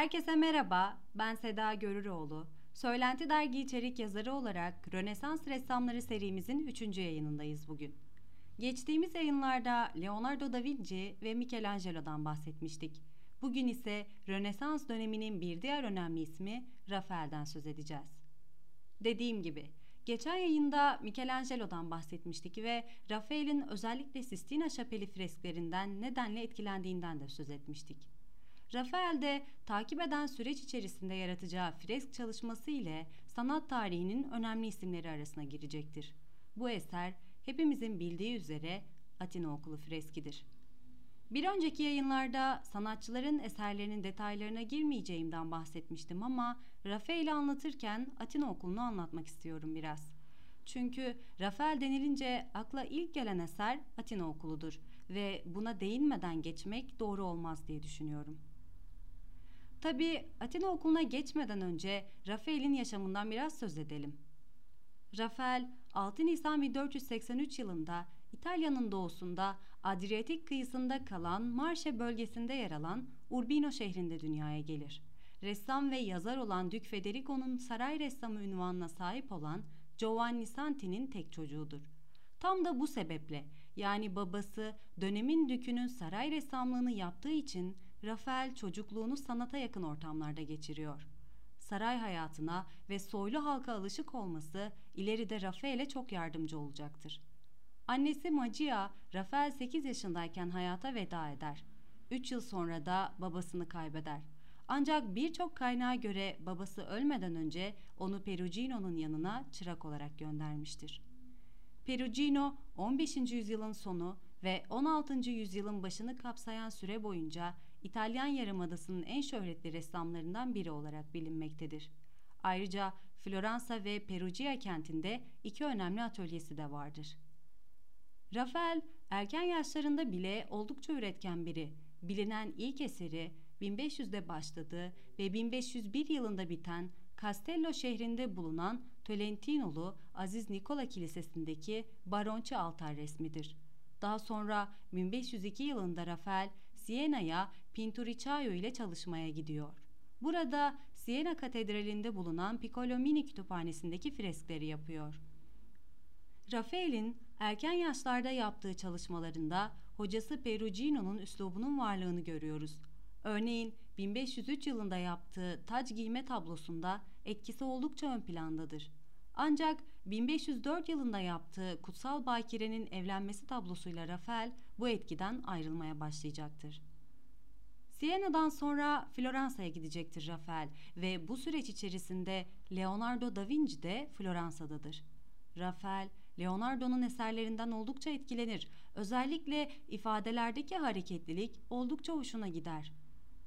Herkese merhaba, ben Seda Görüroğlu. Söylenti Dergi içerik yazarı olarak Rönesans Ressamları serimizin 3. yayınındayız bugün. Geçtiğimiz yayınlarda Leonardo da Vinci ve Michelangelo'dan bahsetmiştik. Bugün ise Rönesans döneminin bir diğer önemli ismi Rafael'den söz edeceğiz. Dediğim gibi, geçen yayında Michelangelo'dan bahsetmiştik ve Rafael'in özellikle Sistina Şapeli fresklerinden nedenle etkilendiğinden de söz etmiştik. Rafael de takip eden süreç içerisinde yaratacağı fresk çalışması ile sanat tarihinin önemli isimleri arasına girecektir. Bu eser hepimizin bildiği üzere Atina Okulu freskidir. Bir önceki yayınlarda sanatçıların eserlerinin detaylarına girmeyeceğimden bahsetmiştim ama Rafael'i anlatırken Atina Okulu'nu anlatmak istiyorum biraz. Çünkü Rafael denilince akla ilk gelen eser Atina Okulu'dur ve buna değinmeden geçmek doğru olmaz diye düşünüyorum. Tabi Atina okuluna geçmeden önce Rafael'in yaşamından biraz söz edelim. Rafael 6 Nisan 1483 yılında İtalya'nın doğusunda Adriyatik kıyısında kalan Marşe bölgesinde yer alan Urbino şehrinde dünyaya gelir. Ressam ve yazar olan Dük Federico'nun saray ressamı ünvanına sahip olan Giovanni Santi'nin tek çocuğudur. Tam da bu sebeple yani babası dönemin dükünün saray ressamlığını yaptığı için Rafael çocukluğunu sanata yakın ortamlarda geçiriyor. Saray hayatına ve soylu halka alışık olması ileride Rafael'e çok yardımcı olacaktır. Annesi Magia, Rafael 8 yaşındayken hayata veda eder. 3 yıl sonra da babasını kaybeder. Ancak birçok kaynağa göre babası ölmeden önce onu Perugino'nun yanına çırak olarak göndermiştir. Perugino 15. yüzyılın sonu ve 16. yüzyılın başını kapsayan süre boyunca İtalyan Yarımadası'nın en şöhretli ressamlarından biri olarak bilinmektedir. Ayrıca Floransa ve Perugia kentinde iki önemli atölyesi de vardır. Rafael erken yaşlarında bile oldukça üretken biri. Bilinen ilk eseri 1500'de başladığı ve 1501 yılında biten Castello şehrinde bulunan Tolentino'lu Aziz Nikola Kilisesi'ndeki Baronçi altar resmidir. Daha sonra 1502 yılında Rafael Siena'ya Pinturicchio ile çalışmaya gidiyor. Burada Siena Katedrali'nde bulunan Piccolomini Kütüphanesi'ndeki freskleri yapıyor. Rafael'in erken yaşlarda yaptığı çalışmalarında hocası Perugino'nun üslubunun varlığını görüyoruz. Örneğin 1503 yılında yaptığı tac giyme tablosunda etkisi oldukça ön plandadır. Ancak 1504 yılında yaptığı Kutsal Bakire'nin evlenmesi tablosuyla Rafael bu etkiden ayrılmaya başlayacaktır. Siena'dan sonra Floransa'ya gidecektir Rafael ve bu süreç içerisinde Leonardo da Vinci de Floransa'dadır. Rafael, Leonardo'nun eserlerinden oldukça etkilenir. Özellikle ifadelerdeki hareketlilik oldukça hoşuna gider.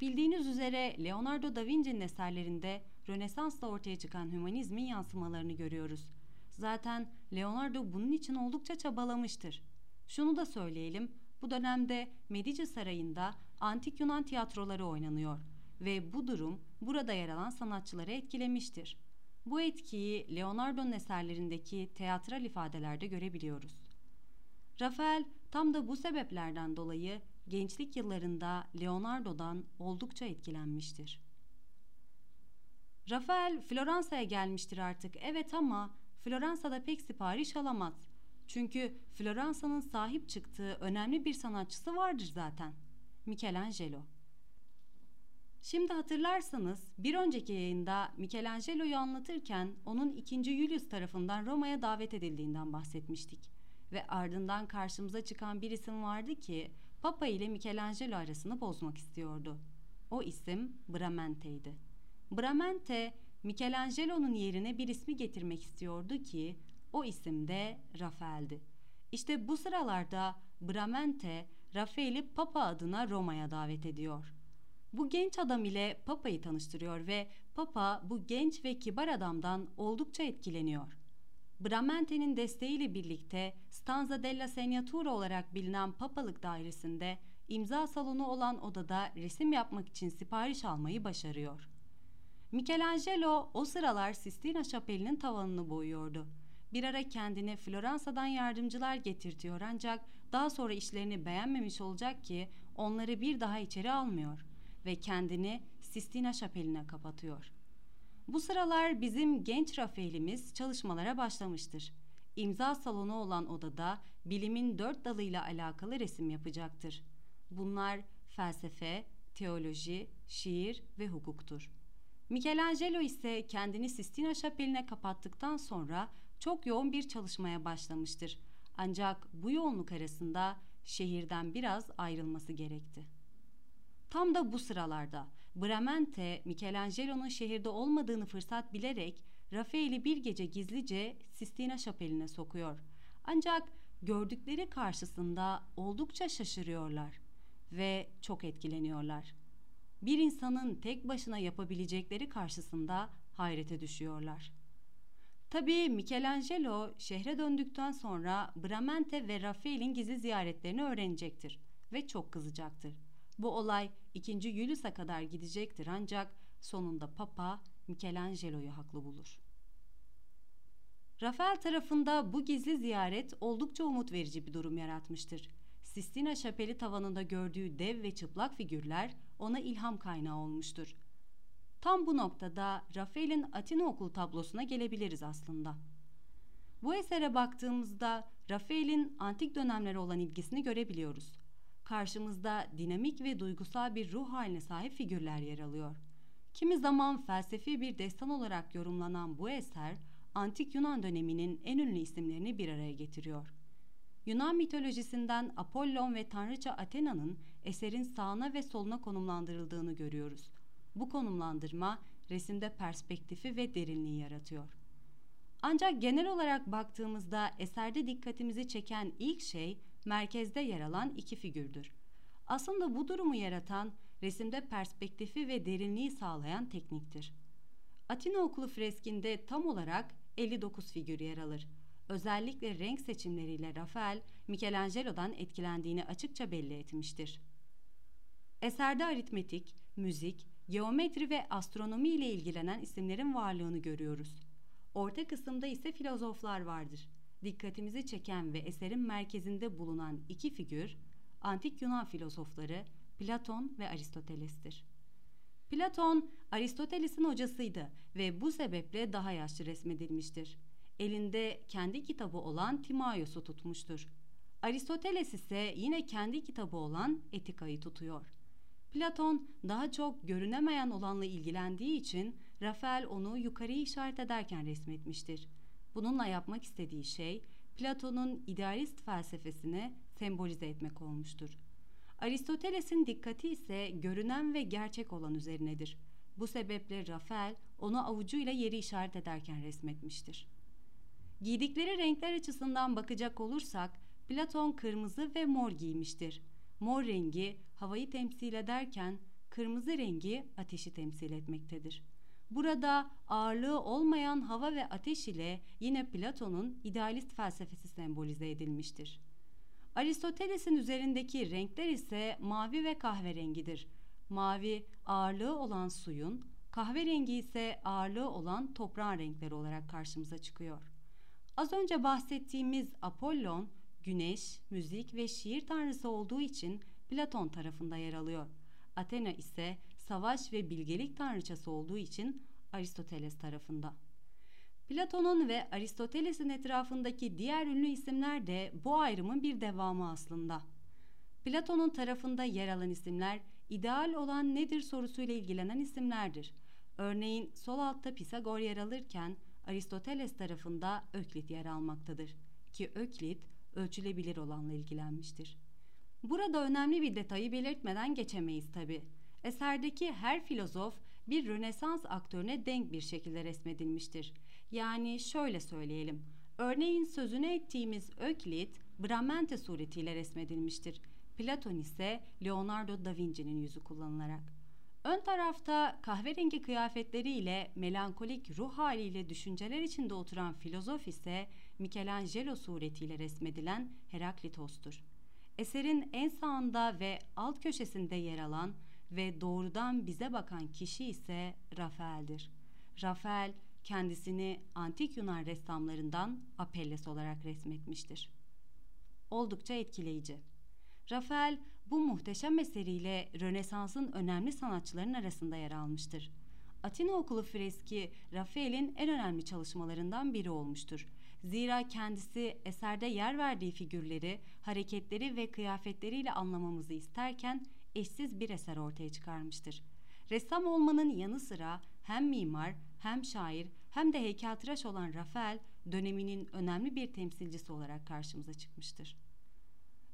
Bildiğiniz üzere Leonardo da Vinci'nin eserlerinde Rönesans'ta ortaya çıkan hümanizmin yansımalarını görüyoruz. Zaten Leonardo bunun için oldukça çabalamıştır. Şunu da söyleyelim, bu dönemde Medici Sarayı'nda antik Yunan tiyatroları oynanıyor ve bu durum burada yer alan sanatçıları etkilemiştir. Bu etkiyi Leonardo'nun eserlerindeki teatral ifadelerde görebiliyoruz. Rafael tam da bu sebeplerden dolayı gençlik yıllarında Leonardo'dan oldukça etkilenmiştir. Rafael Floransa'ya gelmiştir artık evet ama Floransa'da pek sipariş alamaz. Çünkü Floransa'nın sahip çıktığı önemli bir sanatçısı vardır zaten. Michelangelo. Şimdi hatırlarsanız bir önceki yayında Michelangelo'yu anlatırken onun 2. Julius tarafından Roma'ya davet edildiğinden bahsetmiştik. Ve ardından karşımıza çıkan bir isim vardı ki Papa ile Michelangelo arasını bozmak istiyordu. O isim Bramente'ydi. Bramente, Michelangelo'nun yerine bir ismi getirmek istiyordu ki o isim de Rafael'di. İşte bu sıralarda Bramente, Rafael'i Papa adına Roma'ya davet ediyor. Bu genç adam ile Papa'yı tanıştırıyor ve Papa bu genç ve kibar adamdan oldukça etkileniyor. Bramente'nin desteğiyle birlikte Stanza della Segnatura olarak bilinen papalık dairesinde imza salonu olan odada resim yapmak için sipariş almayı başarıyor. Michelangelo o sıralar Sistina Şapeli'nin tavanını boyuyordu. Bir ara kendine Floransa'dan yardımcılar getirtiyor ancak daha sonra işlerini beğenmemiş olacak ki onları bir daha içeri almıyor ve kendini Sistina Şapeli'ne kapatıyor. Bu sıralar bizim genç Rafael'imiz çalışmalara başlamıştır. İmza salonu olan odada bilimin dört dalıyla alakalı resim yapacaktır. Bunlar felsefe, teoloji, şiir ve hukuktur. Michelangelo ise kendini Sistina Şapeli'ne kapattıktan sonra çok yoğun bir çalışmaya başlamıştır. Ancak bu yoğunluk arasında şehirden biraz ayrılması gerekti. Tam da bu sıralarda Bramante Michelangelo'nun şehirde olmadığını fırsat bilerek Rafael'i bir gece gizlice Sistina Şapeli'ne sokuyor. Ancak gördükleri karşısında oldukça şaşırıyorlar ve çok etkileniyorlar. Bir insanın tek başına yapabilecekleri karşısında hayrete düşüyorlar. Tabii Michelangelo şehre döndükten sonra Bramante ve Rafael'in gizli ziyaretlerini öğrenecektir ve çok kızacaktır. Bu olay 2. Julius'a kadar gidecektir ancak sonunda Papa Michelangelo'yu haklı bulur. Rafael tarafında bu gizli ziyaret oldukça umut verici bir durum yaratmıştır. Sistina Şapeli tavanında gördüğü dev ve çıplak figürler ona ilham kaynağı olmuştur. Tam bu noktada Rafael'in Atina okul tablosuna gelebiliriz aslında. Bu esere baktığımızda Rafael'in antik dönemlere olan ilgisini görebiliyoruz. Karşımızda dinamik ve duygusal bir ruh haline sahip figürler yer alıyor. Kimi zaman felsefi bir destan olarak yorumlanan bu eser, antik Yunan döneminin en ünlü isimlerini bir araya getiriyor. Yunan mitolojisinden Apollon ve tanrıça Athena'nın eserin sağına ve soluna konumlandırıldığını görüyoruz. Bu konumlandırma resimde perspektifi ve derinliği yaratıyor. Ancak genel olarak baktığımızda eserde dikkatimizi çeken ilk şey merkezde yer alan iki figürdür. Aslında bu durumu yaratan resimde perspektifi ve derinliği sağlayan tekniktir. Atina Okulu freskinde tam olarak 59 figür yer alır. Özellikle renk seçimleriyle Rafael, Michelangelo'dan etkilendiğini açıkça belli etmiştir. Eserde aritmetik, müzik, geometri ve astronomi ile ilgilenen isimlerin varlığını görüyoruz. Orta kısımda ise filozoflar vardır. Dikkatimizi çeken ve eserin merkezinde bulunan iki figür, antik Yunan filozofları Platon ve Aristoteles'tir. Platon, Aristoteles'in hocasıydı ve bu sebeple daha yaşlı resmedilmiştir. Elinde kendi kitabı olan Timaios'u tutmuştur. Aristoteles ise yine kendi kitabı olan Etika'yı tutuyor. Platon daha çok görünemeyen olanla ilgilendiği için Rafael onu yukarıya işaret ederken resmetmiştir. Bununla yapmak istediği şey Platon'un idealist felsefesini sembolize etmek olmuştur. Aristoteles'in dikkati ise görünen ve gerçek olan üzerinedir. Bu sebeple Rafael onu avucuyla yeri işaret ederken resmetmiştir. Giydikleri renkler açısından bakacak olursak Platon kırmızı ve mor giymiştir. Mor rengi havayı temsil ederken kırmızı rengi ateşi temsil etmektedir. Burada ağırlığı olmayan hava ve ateş ile yine Platon'un idealist felsefesi sembolize edilmiştir. Aristoteles'in üzerindeki renkler ise mavi ve kahverengidir. Mavi ağırlığı olan suyun, kahverengi ise ağırlığı olan toprağın renkleri olarak karşımıza çıkıyor. Az önce bahsettiğimiz Apollon, güneş, müzik ve şiir tanrısı olduğu için Platon tarafında yer alıyor. Athena ise savaş ve bilgelik tanrıçası olduğu için Aristoteles tarafında. Platon'un ve Aristoteles'in etrafındaki diğer ünlü isimler de bu ayrımın bir devamı aslında. Platon'un tarafında yer alan isimler ideal olan nedir sorusuyla ilgilenen isimlerdir. Örneğin sol altta Pisagor yer alırken Aristoteles tarafında Öklit yer almaktadır ki Öklit ölçülebilir olanla ilgilenmiştir. Burada önemli bir detayı belirtmeden geçemeyiz tabi. Eserdeki her filozof bir Rönesans aktörüne denk bir şekilde resmedilmiştir. Yani şöyle söyleyelim. Örneğin sözünü ettiğimiz Öklit, Bramante suretiyle resmedilmiştir. Platon ise Leonardo da Vinci'nin yüzü kullanılarak. Ön tarafta kahverengi kıyafetleriyle melankolik ruh haliyle düşünceler içinde oturan filozof ise Michelangelo suretiyle resmedilen Heraklitos'tur. Eserin en sağında ve alt köşesinde yer alan ve doğrudan bize bakan kişi ise Rafael'dir. Rafael kendisini antik Yunan ressamlarından Apelles olarak resmetmiştir. Oldukça etkileyici. Rafael bu muhteşem eseriyle Rönesans'ın önemli sanatçıların arasında yer almıştır. Atina Okulu freski Rafael'in en önemli çalışmalarından biri olmuştur. Zira kendisi eserde yer verdiği figürleri, hareketleri ve kıyafetleriyle anlamamızı isterken eşsiz bir eser ortaya çıkarmıştır. Ressam olmanın yanı sıra hem mimar, hem şair, hem de heykeltıraş olan Rafael döneminin önemli bir temsilcisi olarak karşımıza çıkmıştır.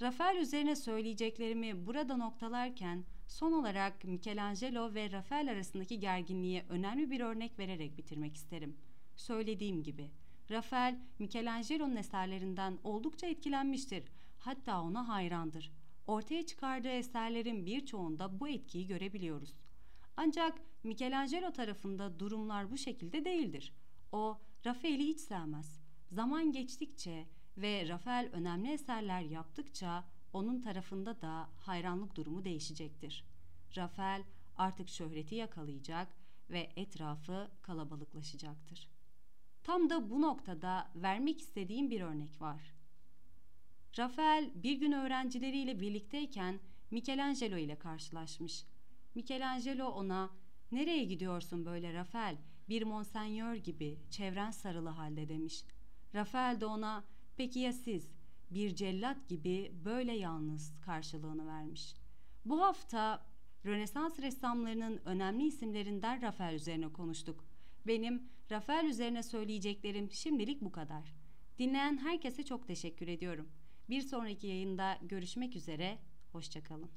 Rafael üzerine söyleyeceklerimi burada noktalarken son olarak Michelangelo ve Rafael arasındaki gerginliğe önemli bir örnek vererek bitirmek isterim. Söylediğim gibi Rafael Michelangelo'nun eserlerinden oldukça etkilenmiştir. Hatta ona hayrandır. Ortaya çıkardığı eserlerin birçoğunda bu etkiyi görebiliyoruz. Ancak Michelangelo tarafında durumlar bu şekilde değildir. O Rafael'i hiç sevmez. Zaman geçtikçe ve Rafael önemli eserler yaptıkça onun tarafında da hayranlık durumu değişecektir. Rafael artık şöhreti yakalayacak ve etrafı kalabalıklaşacaktır. Tam da bu noktada vermek istediğim bir örnek var. Rafael bir gün öğrencileriyle birlikteyken Michelangelo ile karşılaşmış. Michelangelo ona "Nereye gidiyorsun böyle Rafael? Bir monsenyor gibi çevren sarılı halde." demiş. Rafael de ona "Peki ya siz?" Bir cellat gibi böyle yalnız karşılığını vermiş. Bu hafta Rönesans ressamlarının önemli isimlerinden Rafael üzerine konuştuk. Benim Rafael üzerine söyleyeceklerim şimdilik bu kadar. Dinleyen herkese çok teşekkür ediyorum. Bir sonraki yayında görüşmek üzere, hoşçakalın.